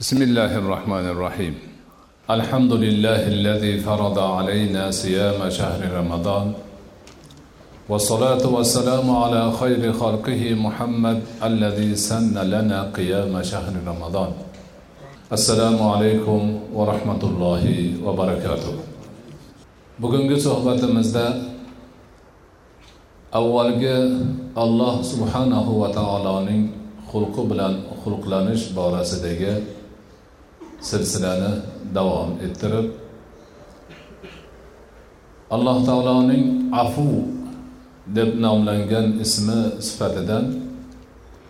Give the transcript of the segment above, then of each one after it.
بسم الله الرحمن الرحيم الحمد لله الذي فرض علينا صيام شهر رمضان والصلاة والسلام على خير خلقه محمد الذي سن لنا قيام شهر رمضان السلام عليكم ورحمة الله وبركاته bugungi suhbatimizda avvalgi alloh subhanahu va taoloning xulqi bilan xulqlanish borasidagi silsilani davom ettirib alloh taoloning afu deb nomlangan ismi sifatidan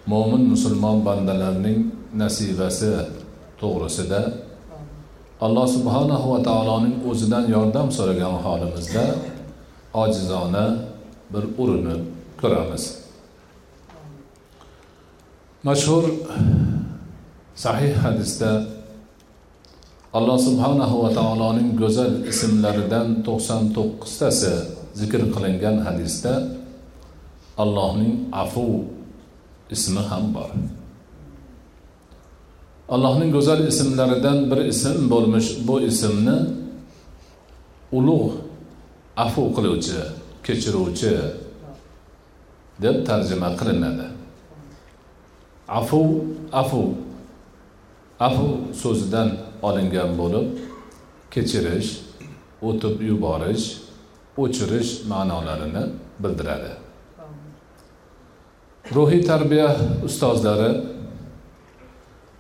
mo'min musulmon bandalarning nasibasi to'g'risida alloh subhanahu va taoloning o'zidan yordam so'ragan holimizda ojizona bir urinib ko'ramiz. Mashhur sahih hadisda alloh subhanahu va taoloning go'zal ismlaridan to'qson to'qqiztasi zikr qilingan hadisda allohning afu ismi ham bor. Allohning go'zal ismlaridan bir ism bo'lmish bu ismni ulug' afu qiluvchi kechiruvchi deb tarjima qilinadi. Afu afu afu so'zidan olingan bo'lib kechirish o'tib yuborish o'chirish ma'nolarini bildiradi. Ruhiy tarbiya ustozlari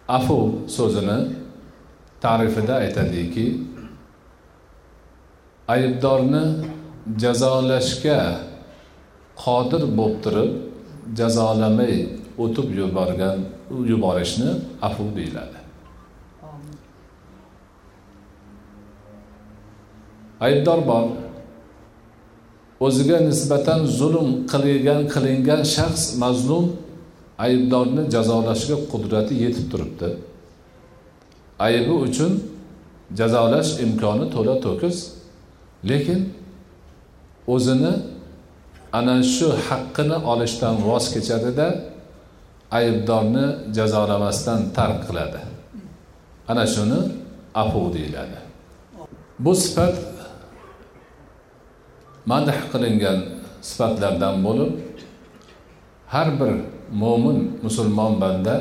afu so'zini ta'rifida aytadiki aybdorni jazolashga qodir bo'lib turib jazolamay o'tib yuborgan yuborishni afu deyiladi. Aybdor bor. O'ziga nisbatan zulm qilingan qilingan shaxs mazlum aybdorni jazolashga qudrati yetib turibdi. Aybi uchun jazolash imkoni to'la to'kis lekin o'zini ana shu haqqini olishdan voz kechadida aybdorni jazolamasdan tark qiladi. Ana shuni afu deyiladi. Bu sifat madh qilingan sifatlardan bo'lib har bir mo'min musulmon banda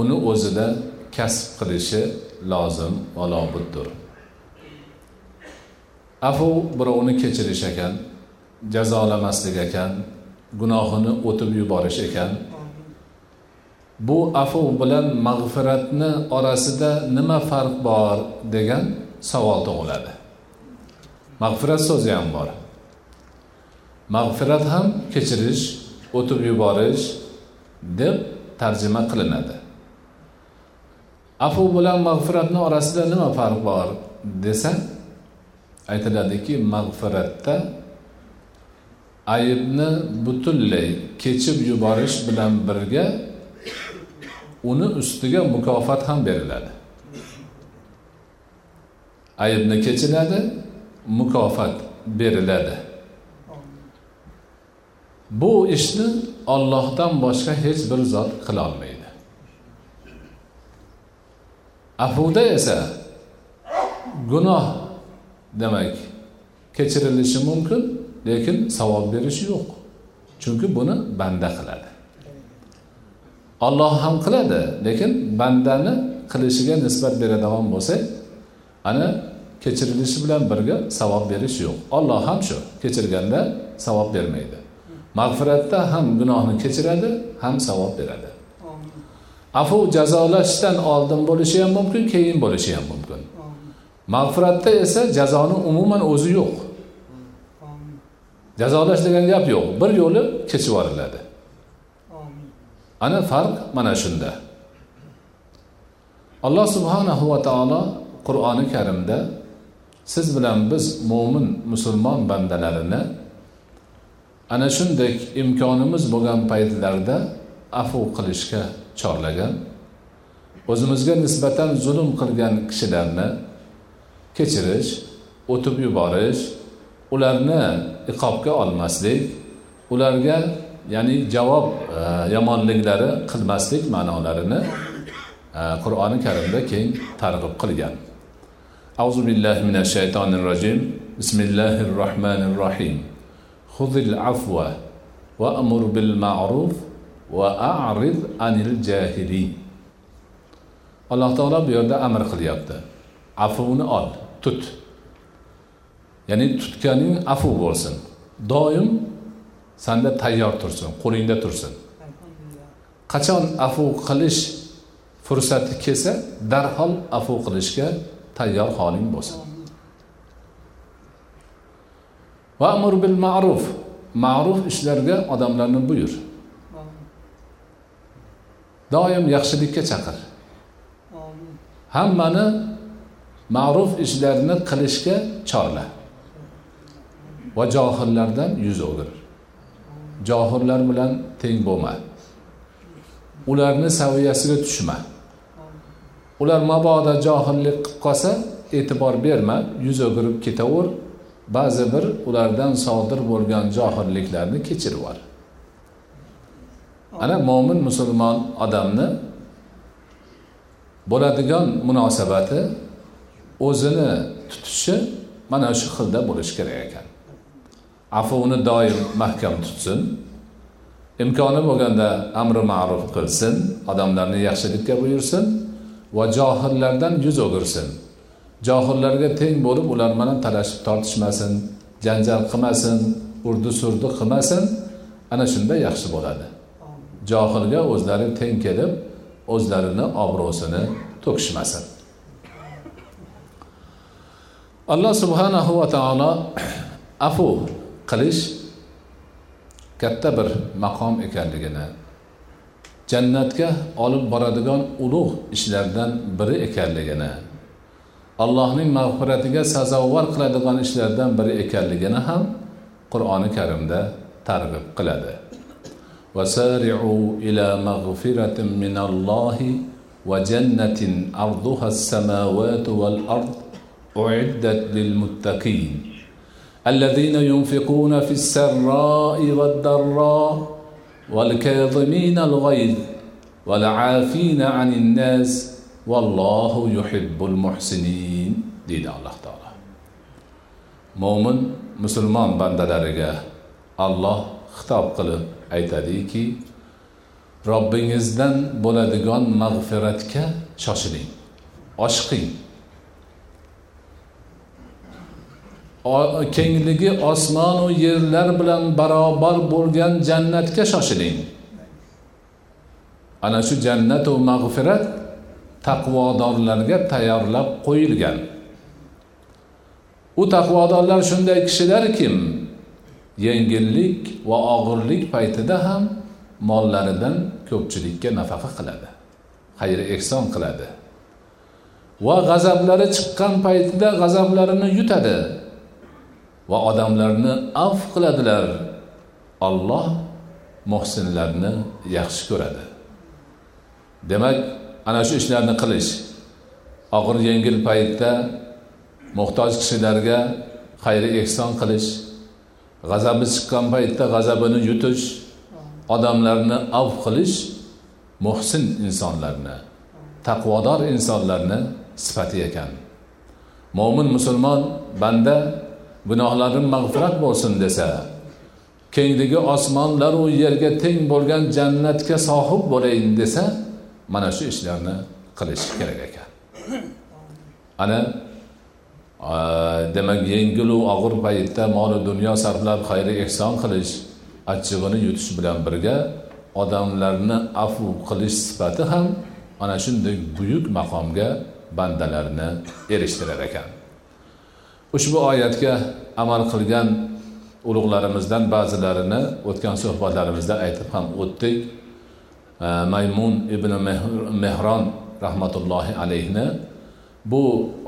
uni o'zida kasb qilishi lozim va lobuddir afu birovni kechirish ekan jazolamaslik ekan gunohini o'tib yuborish ekan. Bu afu bilan mag'firatni orasida nima farq bor degan savol tug'iladi. Mag'firat so'zi ham bor. Mag'firat ham kechirish o'tib yuborish deb tarjima qilinadi. Afu bilan mag'firatni orasida nima farq bor desa aytiladiki mag'firatda aybni butunlay kechib yuborish bilan birga uni ustiga mukofot ham beriladi. Aybni kechiladi mukofot beriladi. Bu ishni ollohdan boshqa hech bir zot qilolmaydi afuda esa gunoh demak kechirilishi mumkin lekin savob berishi yo'q. Chunki buni banda qiladi. Olloh ham qiladi lekin bandani qilishiga nisbat beradigan bo'lsak ana kechirilishi bilan birga savob berish yo'q. Olloh ham shu kechirganda savob bermaydi. Mag'firatda ham gunohni kechiradi ham savob beradi. Afu jazolashdan oldin bo'lishi ham mumkin keyin bo'lishi ham mumkin. Mag'firatda esa jazoni umuman o'zi yo'q. Jazolash degan gap yo'q. Bir yo'li kechib yuboriladi. Ana farq mana shunda. Alloh subhanahu va taolo qur'oni karimda siz bilan biz mo'min musulmon bandalarini ana shunday imkonimiz bo'lgan paytlarda afu qilishga chorlagan o'zimizga nisbatan zulm qilgan kishilarni kechirish o'tib yuborish ularni iqobga olmaslik ularga ya'ni javob e, yomonliklari qilmaslik ma'nolarini e, qur'oni karimda keng targ'ib qilgan. أعوذ بالله من الشيطان الرجيم بسم الله الرحمن الرحيم خذ العفو وأمر بالمعروف وأعرض عن الجاهلين alloh taolo bu yerda amr qilyapti afuvni ol tut ya'ni tutganing afu bo'lsin doim sanda tayyor tursin qo'lingda tursin qachon afu qilish fursati kelsa darhol afu qilishga tayyor holing bo'lsin. Va amr bil ma'ruf. Ma'ruf ishlarga odamlarni buyur. Doim yaxshilikka chaqir. Hammani ma'ruf ishlarni qilishga chorla. Va johillardan yuz o'gir. Johillar bilan teng bo'lma. Ularni saviyasiga tushma. Ular mabodo johillik qilib qolsa e'tibor berma yuz o'girib ketaver ba'zi bir ulardan sodir bo'lgan johilliklarni kechirib yubor ana mo'min musulmon odamni bo'ladigan munosabati o'zini tutishi mana shu xilda bo'lishi kerak ekan. Afuvni doim mahkam tutsin. Imkoni bo'lganda amri ma'ruf qilsin odamlarni yaxshilikka buyursin va johillardan yuz o'girsin. Johillarga teng bo'lib ular bilan talashib tortishmasin janjal qilmasin urdi surdi qilmasin ana shunda yaxshi bo'ladi. Johilga o'zlari teng kelib o'zlarini obro'sini to'kishmasin. Alloh subhanahu va taolo afu qilish katta bir maqom ekanligini jannatga olib boradigan ulug' ishlardan biri ekanligini allohning mag'firatiga sazovor qiladigan ishlardan biri ekanligini ham qur'oni karimda targ'ib qiladi وسارعوا إلى مغفرة من الله وجنة أرضها السماوات والأرض أعدت للمتقين الذين ينفقون في السراء والضراء والكاظمين الغيظ والعافين عن الناس والله يحب المحسنين دين الله تعالى. مؤمن مسلمان بندلرگا الله خطاب قلب айтады ки роббингиздан бўладиган مغفرتك шошилинг أشقين kengligi osmonu yerlar bilan barobar bo'lgan jannatga shoshiling. Ana shu jannatu mag'firat taqvodorlarga tayyorlab qo'yilgan. U taqvodorlar shunday kishilar kim? Yengillik va og'irlik paytida ham mollaridan ko'pchilikka nafaqa qiladi xayr ehson qiladi. Va g'azablari chiqqan paytida g'azablarini yutadi. Va odamlarni avf qiladilar. Olloh muhsinlarni yaxshi ko'radi. Demak ana shu ishlarni qilish og'ir yengil paytda muhtoj kishilarga xayri ehson qilish g'azabi chiqqan paytda g'azabini yutish odamlarni avf qilish muhsin insonlarni taqvodor insonlarni sifati ekan. Mo'min musulmon banda gunohlarim mag'firat bo'lsin desa kengligi osmonlaru yerga teng bo'lgan jannatga sohib bo'layin desa mana shu ishlarni qilish kerak ekan. Ana demak yengilu og'ir paytda moli dunyo sarflab xayri ehson qilish achchig'ini yutish bilan birga odamlarni afu qilish sifati ham ana shunday buyuk maqomga bandalarni erishtirar ekan. Ushbu oyatga amal qilgan ulug'larimizdan ba'zilarini o'tgan suhbatlarimizda aytib ham o'tdik. Maymun ibn mehron rahmatullohi alayhni bu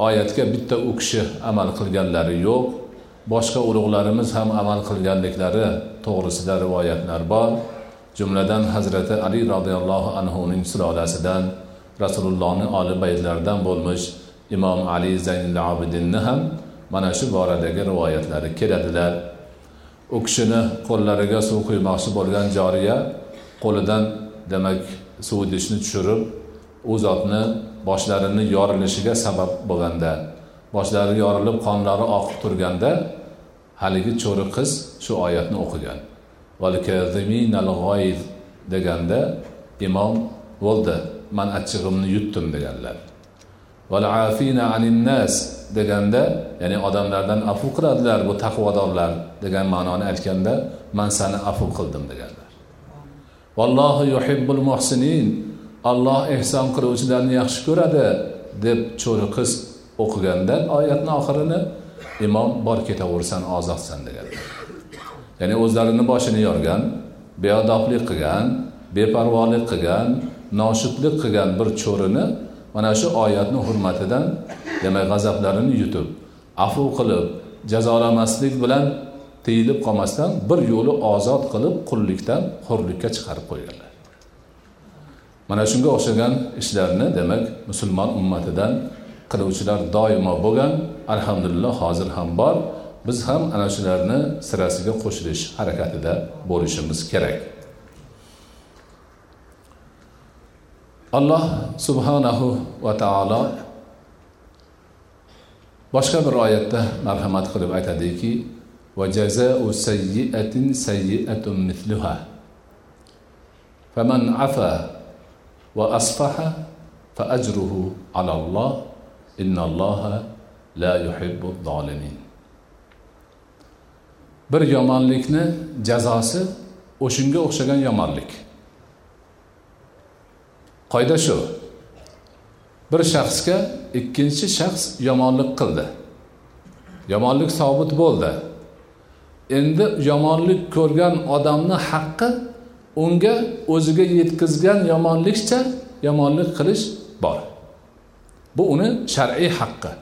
oyatga bitta u kishi amal qilganlari yo'q. Boshqa ulug'larimiz ham amal qilganliklari to'g'risida rivoyatlar bor. Jumladan hazrati ali roziyallohu anhuning sulolasidan rasulullohni oli baytlaridan bo'lmish imom ali zaynul abidinni ham mana shu boradagi rivoyatlari keladilar. U kishini qo'llariga suv quymoqchi bo'lgan joriya qo'lidan demak suv idishni tushirib u zotni boshlarini yorilishiga sabab bo'lganda boshlari yorilib qonlari oqib turganda haligi cho'ri qiz shu oyatni o'qigan. Deganda imom bo'ldi man achchig'imni yutdim deganlar. Deganda ya'ni odamlardan afu qiladilar bu taqvodorlar degan ma'noni aytganda man sani afu qildim deganlar. Vallohu yuhibbul muhsinin olloh ehson qiluvchilarni yaxshi ko'radi deb cho'ri qiz o'qiganda oyatni oxirini imom bor ketaversan ozodsan deganlar. Ya'ni o'zlarini boshini yorgan beodoblik qilgan beparvolik qilgan noshudlik qilgan bir cho'rini mana shu oyatni hurmatidan demak g'azablarini yutib afu qilib jazolamaslik bilan tiyilib qolmasdan bir yo'li ozod qilib qullikdan hurlikka chiqarib qo'yganlar. Mana shunga o'xshagan ishlarni demak musulmon ummatidan qiluvchilar doimo bo'lgan alhamdulillah hozir ham bor. Biz ham ana shularni sirasiga qo'shilish harakatida bo'lishimiz kerak. alloh subhanahu va taolo boshqa bir oyatda marhamat qilib aytadiki va jazau sayyiatin sayyiatun mithluha. Faman afa va asfaha fa ajruhu alalloh innalloha la yuhibbu zolimin bir yomonlikni jazosi o'shanga o'xshagan yomonlik. Qoida shu. Bir shaxsga ikkinchi shaxs yomonlik qildi. Yomonlik sobit bo'ldi. Endi yomonlik ko'rgan odamni haqqi unga o'ziga yetkazgan yomonlikcha yomonlik qilish bor. Bu uni shar'iy haqqi.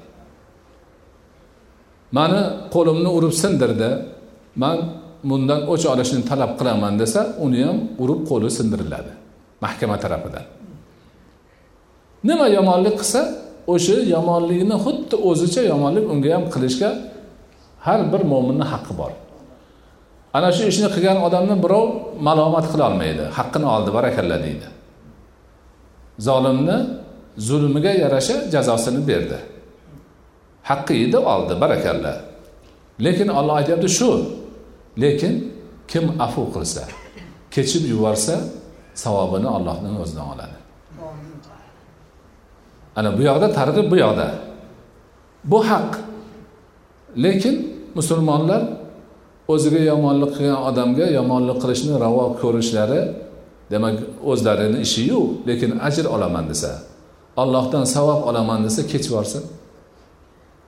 Mani qo'limni urib sindirdi. Man bundan o'ch olishni talab qilaman desa uni ham urib qo'li sindiriladi mahkama tarafidan. Nima yomonlik qilsa o'sha yomonlikni xuddi o'zicha yomonlik unga ham qilishga har bir mo'minni haqqi bor. Ana shu ishni qilgan odamni birov malomat qilolmaydi haqqini oldi barakalla deydi. Zolimni zulmiga yarasha jazosini berdi. Haqqi edi oldi barakalla. Lekin olloh aytyapti shu lekin kim afu qilsa kechib yuborsa savobini ollohning o'zidan oladi. Ana bu yoqda targ'ib bu yoqda. Bu haq. Lekin musulmonlar o'ziga yomonlik qilgan odamga yomonlik qilishni ravo ko'rishlari demak o'zlarini ishiyu lekin ajr olaman desa allohdan savob olaman desa kechib yuborsin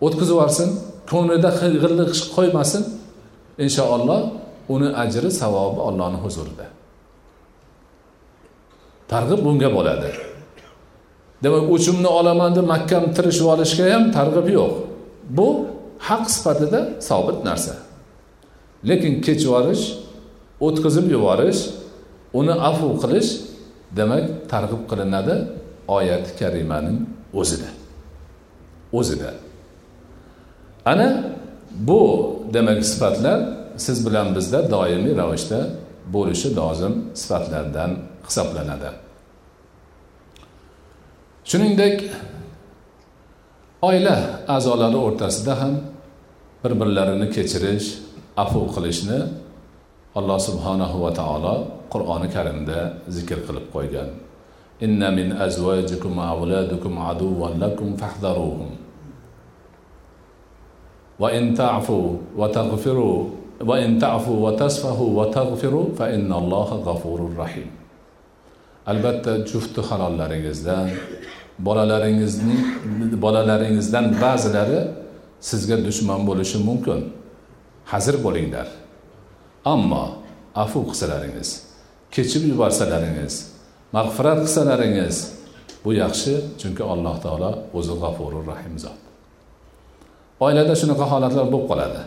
o'tkazib yuborsin ko'nglida g'illik qo'ymasin. Inshaalloh uni ajri savobi ollohni huzurida. Targ'ib bunga bo'ladi. Demak o'chimni olaman deb mahkam tirishib olishga ham targ'ib yo'q. Bu haq sifatida sobit narsa. Lekin kechib yuborish o'tkazib yuborish uni afu qilish demak targ'ib qilinadi oyati karimaning o'zida. O'zida. Ana bu demak sifatlar siz bilan bizda doimiy ravishda bo'lishi lozim sifatlardan hisoblanadi. Shuningdek oila a'zolari o'rtasida ham bir birlarini kechirish afu qilishni alloh subhanahu va taolo qur'oni karimda zikr qilib qo'ygan. Inna min azvajikum avladukum aduvan lakum fahdharuhum. Va in ta'fu va taghfiru va in ta'fu va tasfahu va taghfiru fa innalloha g'afurur rahim. Albatta jufti halollaringizdan bolalaringizning bolalaringizdan ba'zilari sizga dushman bo'lishi mumkin. Hazir bo'linglar. Ammo afu qilsalaringiz kechib yuborsalaringiz mag'firat qilsalaringiz bu yaxshi chunki alloh taolo o'zi g'afurur rahim zot oilada shunaqa holatlar bo'lib qoladi.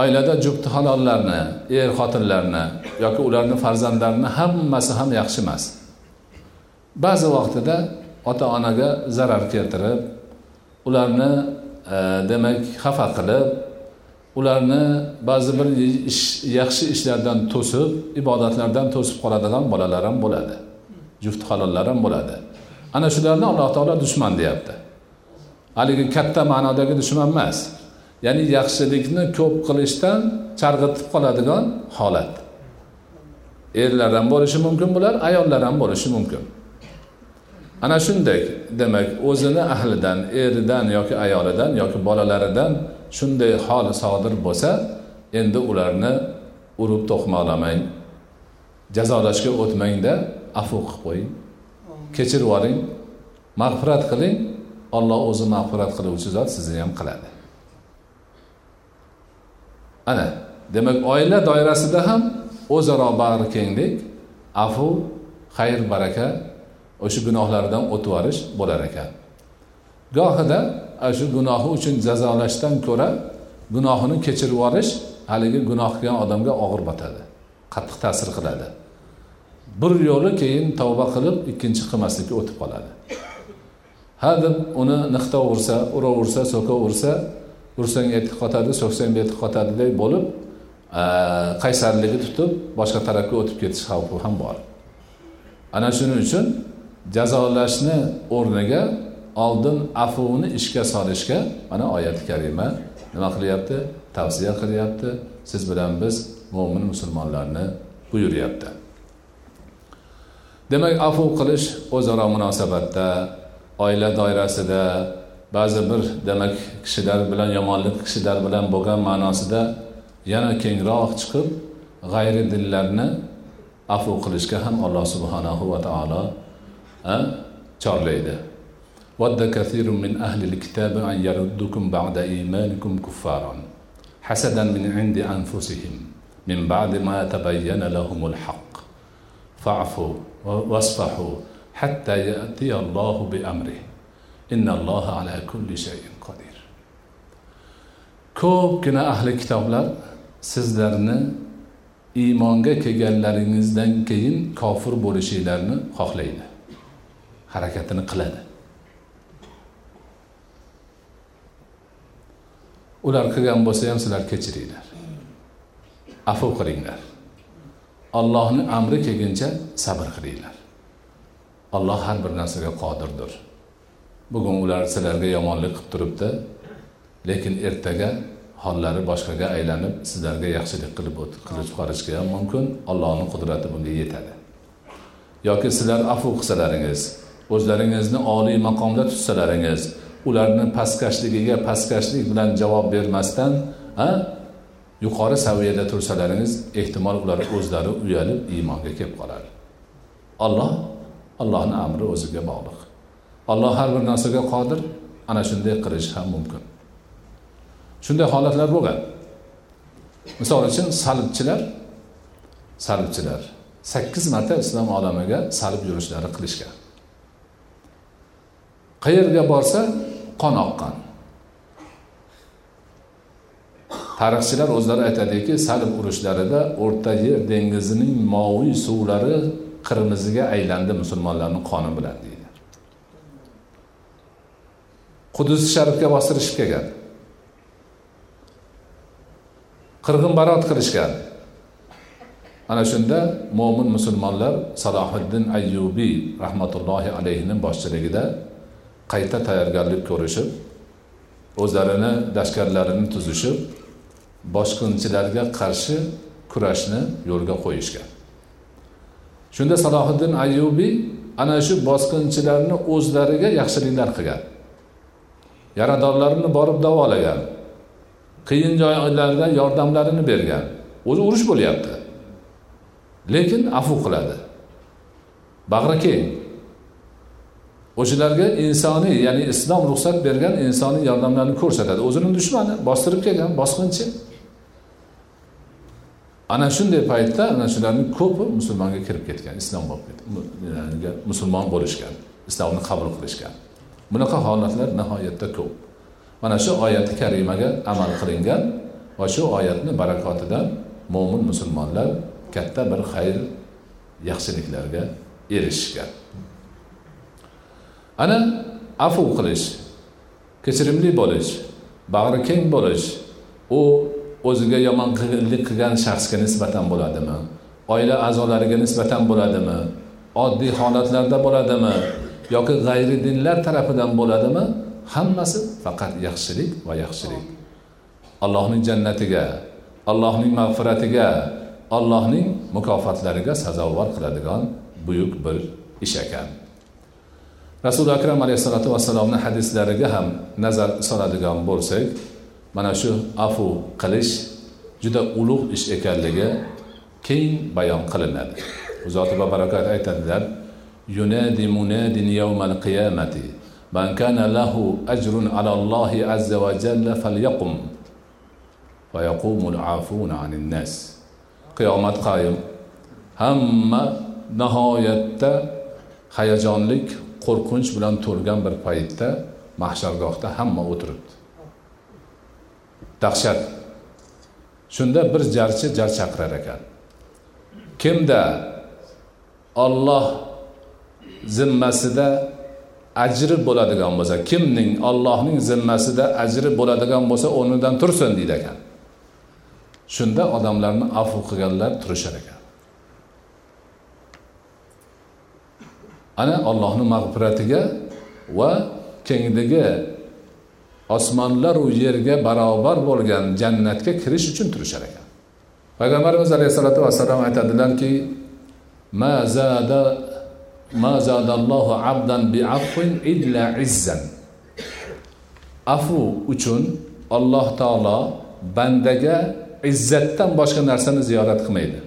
Oilada jufti halollarni er xotinlarni yoki ularni farzandlarini hammasi ham yaxshi emas. Ba'zi vaqtida ota onaga zarar keltirib ularni e, demak xafa qilib ularni ba'zi bir ish yaxshi ishlardan to'sib ibodatlardan to'sib qoladigan bolalar ham bo'ladi. Juft halollar ham bo'ladi. Ana shularni alloh taolo dushman deyapti. Haligi katta ma'nodagi dushman emas. Ya'ni yaxshilikni ko'p qilishdan chalg'itib qoladigan holat. Erlar ham bo'lishi mumkin bular ayollar ham bo'lishi mumkin. Ana shunday demak o'zini ahlidan eridan yoki ayolidan yoki bolalaridan shunday hol sodir bo'lsa endi ularni urib to'qmoqlamang jazolashga o'tmangda afu qilib qo'ying kechirib yuboring mag'firat qiling olloh o'zi mag'firat qiluvchi zot sizni ham qiladi. Ana demak oila doirasida ham o'zaro bag'rikenglik afu xayr baraka o'sha gunohlardan o'tib yuborish bo'lar ekan. Gohida shu gunohi uchun jazolashdan ko'ra gunohini kechirib yuborish haligi gunoh qilgan odamga og'ir botadi qattiq ta'sir qiladi. Bir yo'li keyin tavba qilib ikkinchi qilmaslikka o'tib qoladi. Ha deb uni niqta ursa uraversa so'kaversa ursang etik qotadi so'ksang betik qotadiday bo'lib e, qaysarligi tutib boshqa tarafga o'tib ketish xavfi ham bor. Ana shuning uchun jazolashni o'rniga oldin afuvni ishga solishga mana oyati karima nima qilyapti? Tavsiya qilyapti. Siz bilan biz mo'min musulmonlarni buyuryapti. Demak afu qilish o'zaro munosabatda oila doirasida ba'zi bir demak kishilar bilan yomonlik kishilar bilan bo'lgan ma'nosida yana kengroq chiqib g'ayri dinlarni afu qilishga ham alloh subhanahu va taolo chorlaydi. Vodda kathirun min ahli kitabi an yaruddukum ba'da imanikum kuffaron hasadan min indi anfusihim min ba'di ma tabayyana lahumul haqq. Fa'fu wasfahu hatta ya'tiya Allohu bi innalloha ala kulli shayin qodir ko'pgina ahli kitoblar sizlarni iymonga kelganlaringizdan keyin kofir bo'lishinglarni xohlaydi. Harakatini qiladi. Ular qilgan bo'lsa ham sizlar kechiringlar. Afu qilinglar allohni amri kelguncha sabr qilinglar alloh har bir narsaga qodirdir. Bugun ular sizlarga yomonlik qilib turibdi. Lekin ertaga hollari boshqaga aylanib sizlarga yaxshilik qilib qilib chiqarishga ham mumkin. Allohni qudrati bunga yetadi. Yoki sizlar afu qilsalaringiz o'zlaringizni oliy maqomda tutsalaringiz ularni pastkashligiga pastkashlik bilan javob bermasdan a yuqori saviyada tursalaringiz ehtimol ular o'zlari uyalib iymonga kelib qoladi olloh allohni amri o'ziga bog'liq. Alloh har bir narsaga qodir ana shunday qilishi ham mumkin. Shunday holatlar bo'lgan. Misol uchun salibchilar salibchilar sakkiz marta islom olamiga salib yurishlari qilishgan. Qayerga borsa qon oqqan. Tarixchilar o'zlari aytadiki salib urushlarida o'rta yer dengizining moviy suvlari qirmiziga aylandi musulmonlarni qoni bilan deydi. Qudusi sharifga bostirishib kelgan. Qirg'in barot qilishgan. Ana shunda mo'min musulmonlar salohiddin ayyubiy rahmatullohi alayhini boshchiligida qayta tayyorgarlik ko'rishib o'zlarini lashkarlarini tuzishib boshqinchilarga qarshi kurashni yo'lga qo'yishgan. Shunda salohiddin ayyubiy ana shu bosqinchilarni o'zlariga yaxshiliklar qilgan. Yaradorlarini borib davolagan qiyin joylarda yordamlarini bergan. O'zi urush bo'lyapti. Lekin afu qiladi. Bag'ri keng. O'shalarga insoniy ya'ni islom ruxsat bergan insoniy yordamlarni ko'rsatadi. O'zini dushmani bostirib kelgan bosqinchi. Ana shunday paytda ana shularning ko'pi musulmonga kirib ketgan islom bo'lib ketgan musulmon bo'lishgan islomni qabul qilishgan. Bunaqa holatlar nihoyatda ko'p. Mana shu oyati karimaga amal qilingan va shu oyatni barakotidan mo'min musulmonlar katta bir xayr yaxshiliklarga erishishgan ana afu qilish kechirimli bo'lish bag'ri keng bo'lish u o'ziga yomonlik qilgan shaxsga nisbatan bo'ladimi? Oila a'zolariga nisbatan bo'ladimi? Oddiy holatlarda bo'ladimi? Yoki g'ayri dinlar tarafidan bo'ladimi? Hammasi faqat yaxshilik va yaxshilik. Allohning jannatiga allohning mag'firatiga allohning mukofotlariga sazovor qiladigan buyuk bir ish ekan. Rasuli akram alayhissalotu vassalomni hadislariga ham nazar soladigan bo'lsak mana shu afu qilish juda ulug' ish ekanligi keng bayon qilinadi. Zoti va barakat aytadilar yunadi munadin yawmal qiyamati. Man kana lahu ajrun ala allohi azza va jalla falyaqum va yaqumul afuna anin nas. Qiyomat qoyim hamma nihoyatda hayajonlik qo'rqinch bilan to'lgan bir paytda mahshargohda hamma o'tiribdi. Dahshat. Shunda bir jarchi jar chaqirar ekan. Kimda olloh zimmasida ajri bo'ladigan bo'lsa kimning ollohning zimmasida ajri bo'ladigan bo'lsa o'rnidan tursin deydi ekan. Shunda odamlarni afu qilganlar turishar ekan. Ana ollohni mag'firatiga va kengligi osmonlaru yerga barobar bo'lgan jannatga kirish uchun turishar ekan. Payg'ambarimiz alayhissalotu vassalom aytadilarki ma zada zadallohu abdan biafin illa izzan. Afu uchun alloh taolo bandaga izzatdan boshqa narsani ziyorat qilmaydi.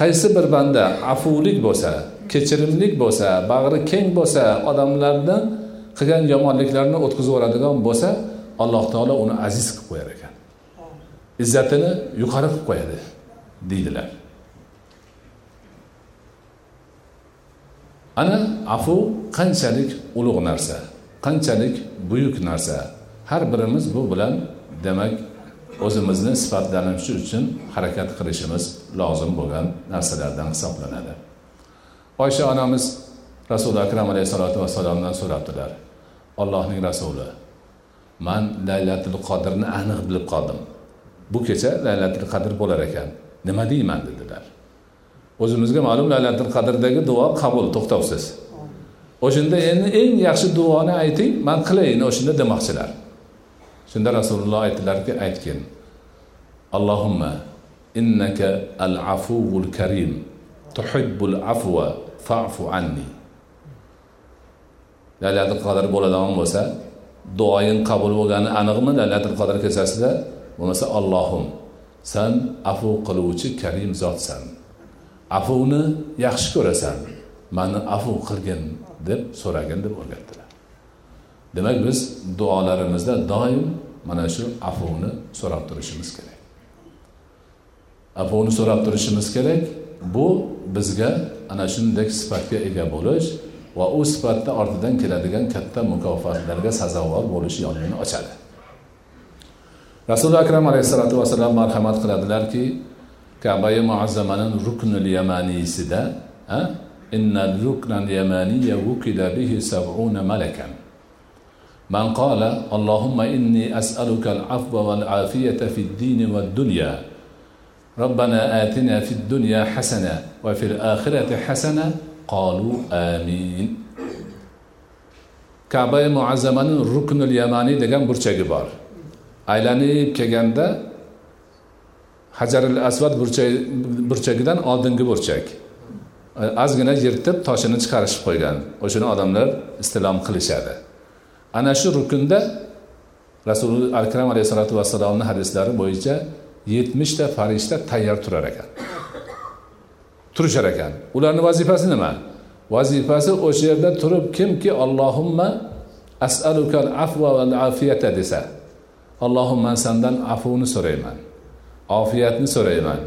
Qaysi bir banda afulik bo'lsa kechirimlik bo'lsa bag'ri keng bo'lsa odamlarni qilgan yomonliklarini o'tkazib yuboradigan bo'lsa alloh taolo uni aziz qilib qo'yar ekan. Izzatini yuqori qilib qo'yadi deydilar. Ana afu qanchalik ulug' narsa qanchalik buyuk narsa. Har birimiz bu bilan demak o'zimizni sifatlanishi uchun harakat qilishimiz lozim bo'lgan narsalardan hisoblanadi. Oysha onamiz rasuli akram alayhissalotu vassalomdan so'rabdilar. Allohning rasuli man laylatul qodirni aniq bilib qoldim. Bu kecha laylatul qadr bo'lar ekan. Nima deyman? dedi. O'zimizga ma'lum laylatul qadrdagi duo qabul to'xtovsiz. O'shanda endi eng yaxshi duoni ayting man qilayin o'shanda demoqchilar. Shunda rasululloh aytdilarki aytgin. Allohumma innaka al afuvul karim tuhibbul afva fa'fu anni. Laylatul qadr bo'ladigan bo'lsa duoying qabul bo'lgani aniqmi? Laylatul qadr kechasida bo'lmasa allohim san afu qiluvchi karim zotsan. Afuvni yaxshi ko'rasan mani afu qilgin deb so'ragin deb o'rgatdilar. Demak biz duolarimizda doim mana shu afuvni so'rab turishimiz kerak. Afuvni so'rab turishimiz kerak bu bizga ana shunday sifatga ega bo'lish va u sifatni ortidan keladigan katta mukofotlarga sazovor bo'lish yo'lini ochadi. Rasuli akram alayhissalotu vassalam marhamat qiladilarki kabai muazzamaning ruknul yamaniysida inna ruknan yamaniya wukila bihi sab'una malakan من قال اللهم إني أسألك العفو والعافية في الدين والدنيا ربنا آتنا في الدنيا حسنة وفي الآخرة حسنة قالوا آمين كعبة معظمة ركن اليماني degan burchagi bor aylanib kelganda hajaril asvad burchagidan oldingi burchak. Ozgina yirtib toshini chiqarishib qo'ygan. O'shani odamlar istilom qilishadi. Ana shu rukunda rasuli akram alayhissalotu vassalomni hadislari bo'yicha yetmishta farishta tayyor turar ekan. Turishar ekan. Ularni vazifasi nima? Vazifasi o'sha yerda turib kimki allohimma asalukal afva val afiyata desa allohim man sandan afvni so'rayman. Ofiyatni so'rayman.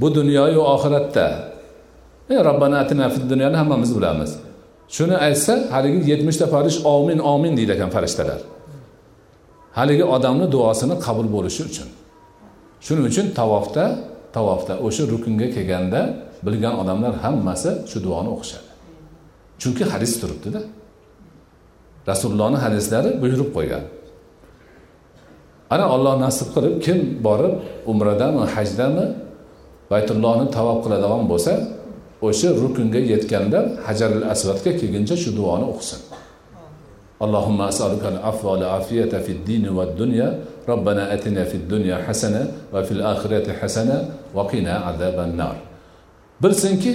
Bu dunyoyu oxiratda. E, robbana atina fid dunyoni hammamiz bilamiz. Shuni aytsa haligi yetmishta farish omin omin deydi ekan farishtalar. Haligi odamni duosini qabul bo'lishi uchun. Shuning uchun tavofda tavofda o'sha rukunga kelganda bilgan odamlar hammasi shu duoni o'qishadi. Chunki hadis turibdida. Rasulullohni hadislari buyurib qo'ygan. ana olloh nasib qilib kim borib umradami hajdami baytullohni tavob qiladigan bo'lsa o'sha rukunga yetganda hajaril asvadga kelguncha shu duoni o'qisin اللهم أسألك العفو والعافية في الدين والدنيا ربنا أتنا في الدنيا حسنة وفي الآخرة حسنة وقنا عذاب النار bilsinki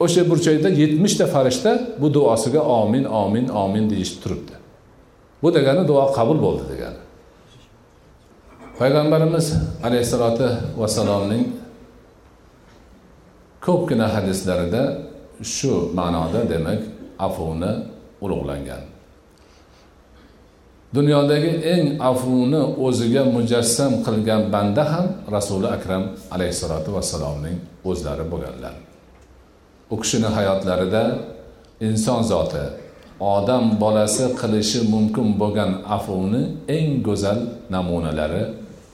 o'sha burchakda yetmishta farishta bu duosiga omin omin omin deyishib turibdi bu degani duo qabul bo'ldi degani Payg'ambarimiz alayhissalotu vassalomning ko'pgina hadislarida shu ma'noda demak afuni ulug'langan. Dunyodagi eng afuni o'ziga mujassam qilgan banda ham rasuli akram alayhissalotu vassalomning o'zlari bo'lganlar. U kishini hayotlarida inson zoti odam bolasi qilishi mumkin bo'lgan afuni eng go'zal namunalari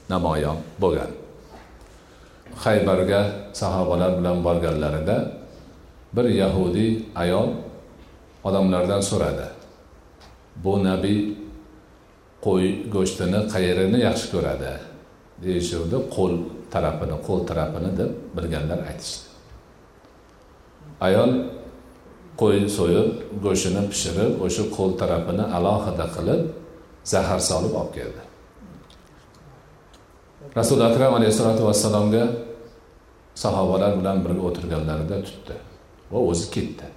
namoyon bo'lgan. Haybarga sahobalar bilan borganlarida bir yahudiy ayol odamlardan so'radi bu nabiy qo'y go'shtini qayerini yaxshi ko'radi? deyishuvdi qo'l tarafini qo'l tarafini deb bilganlar aytishdi. Ayol qo'y so'yib go'shtini pishirib o'sha qo'l tarafini alohida qilib zahar solib olib keldi. Rasuli akram alayhissalotu vassalomga sahobalar bilan birga o'tirganlarida tutdi va o'zi ketdi.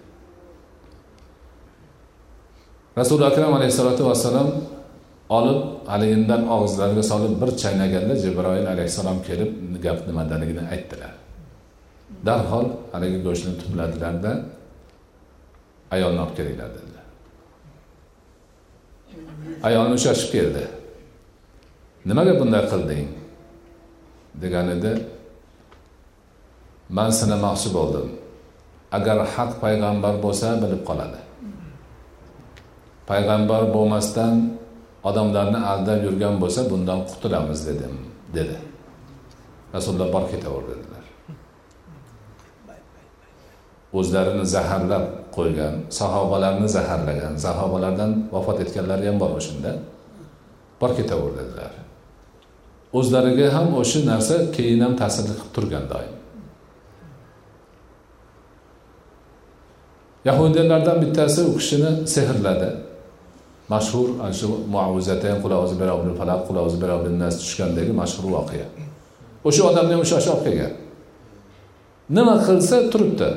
Rasuli akram alayhissalotu vassalom olib haligindan og'izlariga solib bir chaynaganda jibroil alayhissalom kelib gap nimadaligini aytdilar. Darhol haligi go'shtni tupladilarda ayolni olib kelinglar dedilar. Ayolni shoshib keldi. Nimaga bunday qilding? Deganida man sinamoqchi bo'ldim agar haq payg'ambar bo'lsa bilib qoladi. Payg'ambar bo'lmasdan odamlarni aldab yurgan bo'lsa bundan qutulamiz dedim dedi. Rasululloh bor ketaver dedilar. O'zlarini zaharlab qo'ygan sahobalarni zaharlagan sahobalardan vafot etganlari ham bor o'shanda. Bor ketaver dedilar. O'zlariga ham o'sha narsa keyin ham ta'sirli qilib turgan doim. Yahudiylardan bittasi u kishini sehrladi. Mashhur ana shu muavvizatayn qulozi berobin falaq qulozi berobin nas tushgandagi mashhur voqea. O'sha odamni ham o'sha olib kelgan. Nima qilsa turibdi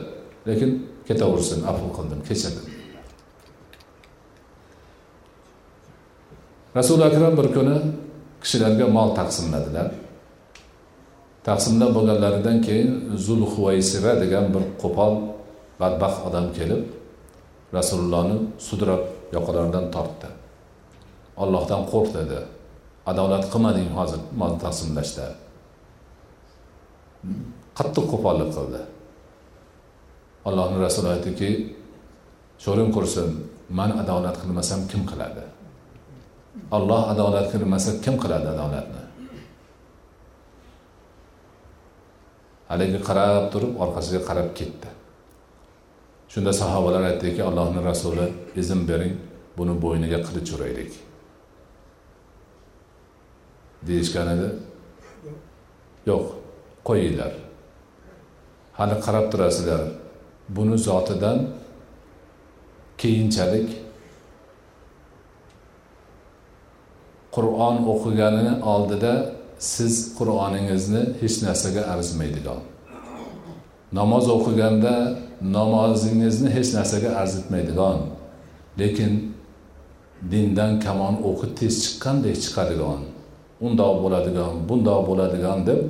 lekin ketaversin afu qildim kechirdim. Rasuli akram bir kuni kishilarga mol taqsimladilar. Taqsimlab bo'lganlaridan keyin zulhuvaysira degan bir qo'pol badbaxt odam kelib rasulullohni sudrab yoqalaridan tortdi. Ollohdan qo'rq dedi. Adolat qilmading hozir mol taqsimlashda. Qattiq qo'pollik qildi. Allohni rasuli aytdiki sho'ring qursin man adolat qilmasam kim qiladi? Olloh adolat qilmasa kim qiladi adolatni? Haligi qarab turib orqasiga qarab ketdi. Shunda sahobalar aytdiki allohni rasuli izn bering buni bo'yniga qilich uraylik. Deyishgan edi. Yo'q qo'yinglar. Hali qarab turasizlar buni zotidan keyinchalik qur'on o'qigani oldida siz qur'oningizni hech narsaga arzimaydigan. Namoz o'qiganda namozingizni hech narsaga arzitmaydigan lekin dindan kamon o'qi tez chiqqandek chiqadigan undoq bo'ladigan bundoq bo'ladigan deb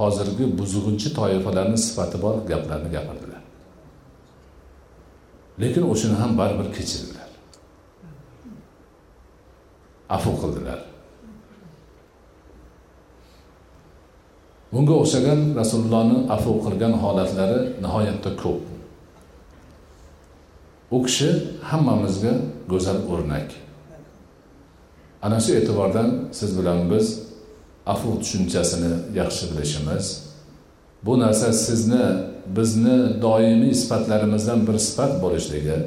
hozirgi buzg'unchi toifalarni sifati bor gaplarni gapirdilar. Lekin o'shani ham baribir kechirdilar. Afu qildilar. Bunga o'xshagan rasulullohni afu qilgan holatlari nihoyatda ko'p. U kishi hammamizga go'zal o'rnak. Ana shu e'tibordan siz bilan biz afu tushunchasini yaxshi bilishimiz. Bu narsa sizni bizni doimiy sifatlarimizdan bir sifat bo'lishligi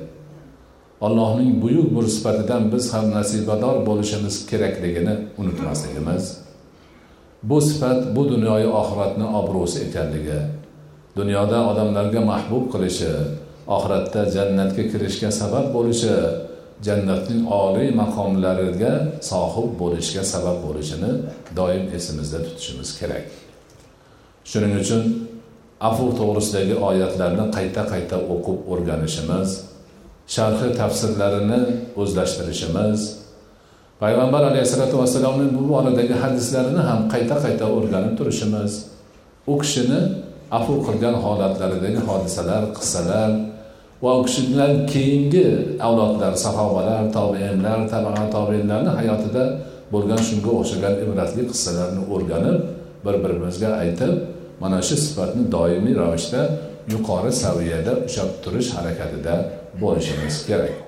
allohning buyuk bir sifatidan biz ham nasibador bo'lishimiz kerakligini unutmasligimiz. Bu sifat bu dunyoyu oxiratni obro'si ekanligi dunyoda odamlarga mahbub qilishi oxiratda jannatga kirishga sabab bo'lishi jannatning oliy maqomlariga sohib bo'lishga sabab bo'lishini doim esimizda tutishimiz kerak. Shuning uchun afu to'g'risidagi oyatlarni qayta qayta o'qib o'rganishimiz sharhi tafsirlarini o'zlashtirishimiz payg'ambar alayhissalotu vassalomni bu boradagi hadislarini ham qayta qayta o'rganib turishimiz u kishini afu qilgan holatlaridagi hodisalar qissalar va u kishidan keyingi avlodlar sahobalar tobeinlar tabaa tobeinlarni hayotida bo'lgan shunga o'xshagan ibratli qissalarni o'rganib bir birimizga aytib mana shu sifatni doimiy ravishda yuqori saviyada ushlab turish harakatida bo'lishimiz kerak.